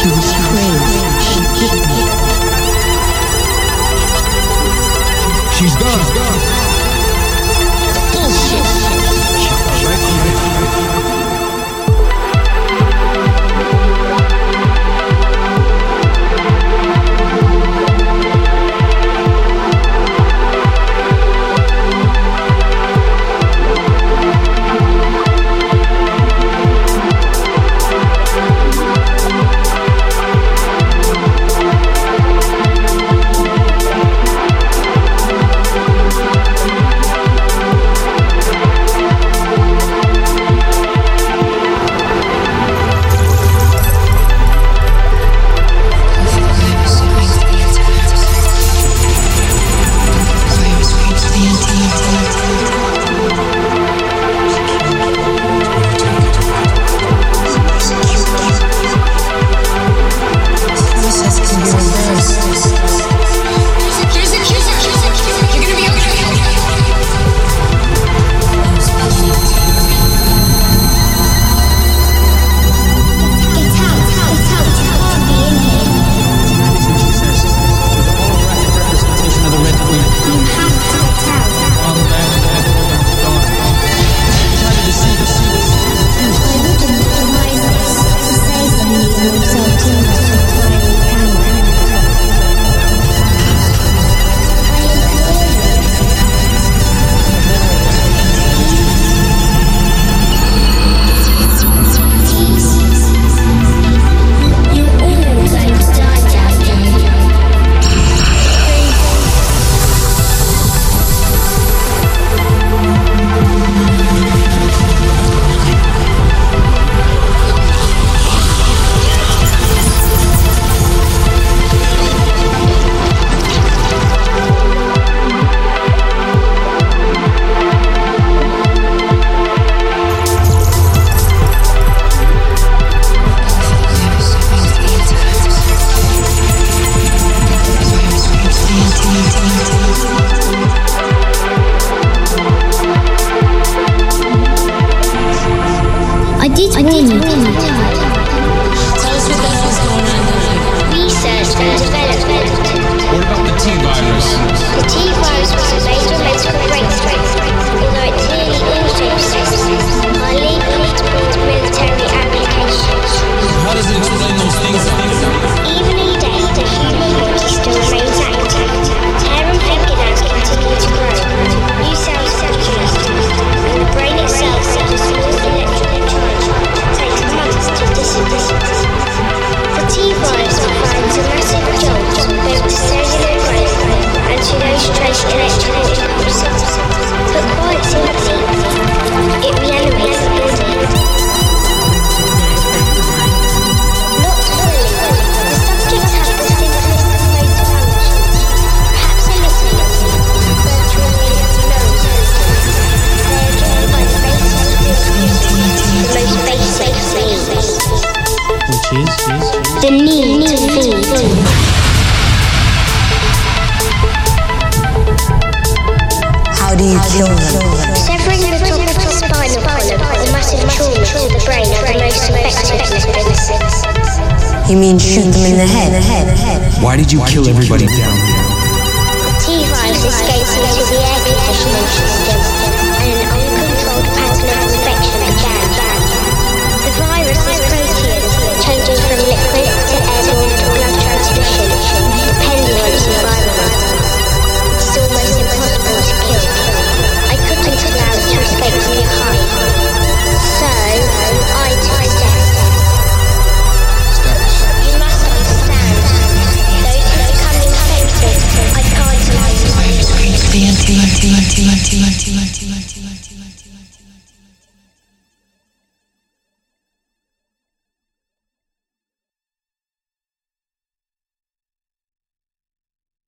She was crazy. She hit me. She's gone. 你，你。the need to feed. How do you kill them? Severing the top of the spinal column or massive trauma to the brain are the most effective You mean shoot them in the head? Why did you kill everybody down there? T-Virus escapes into the air conditioning system.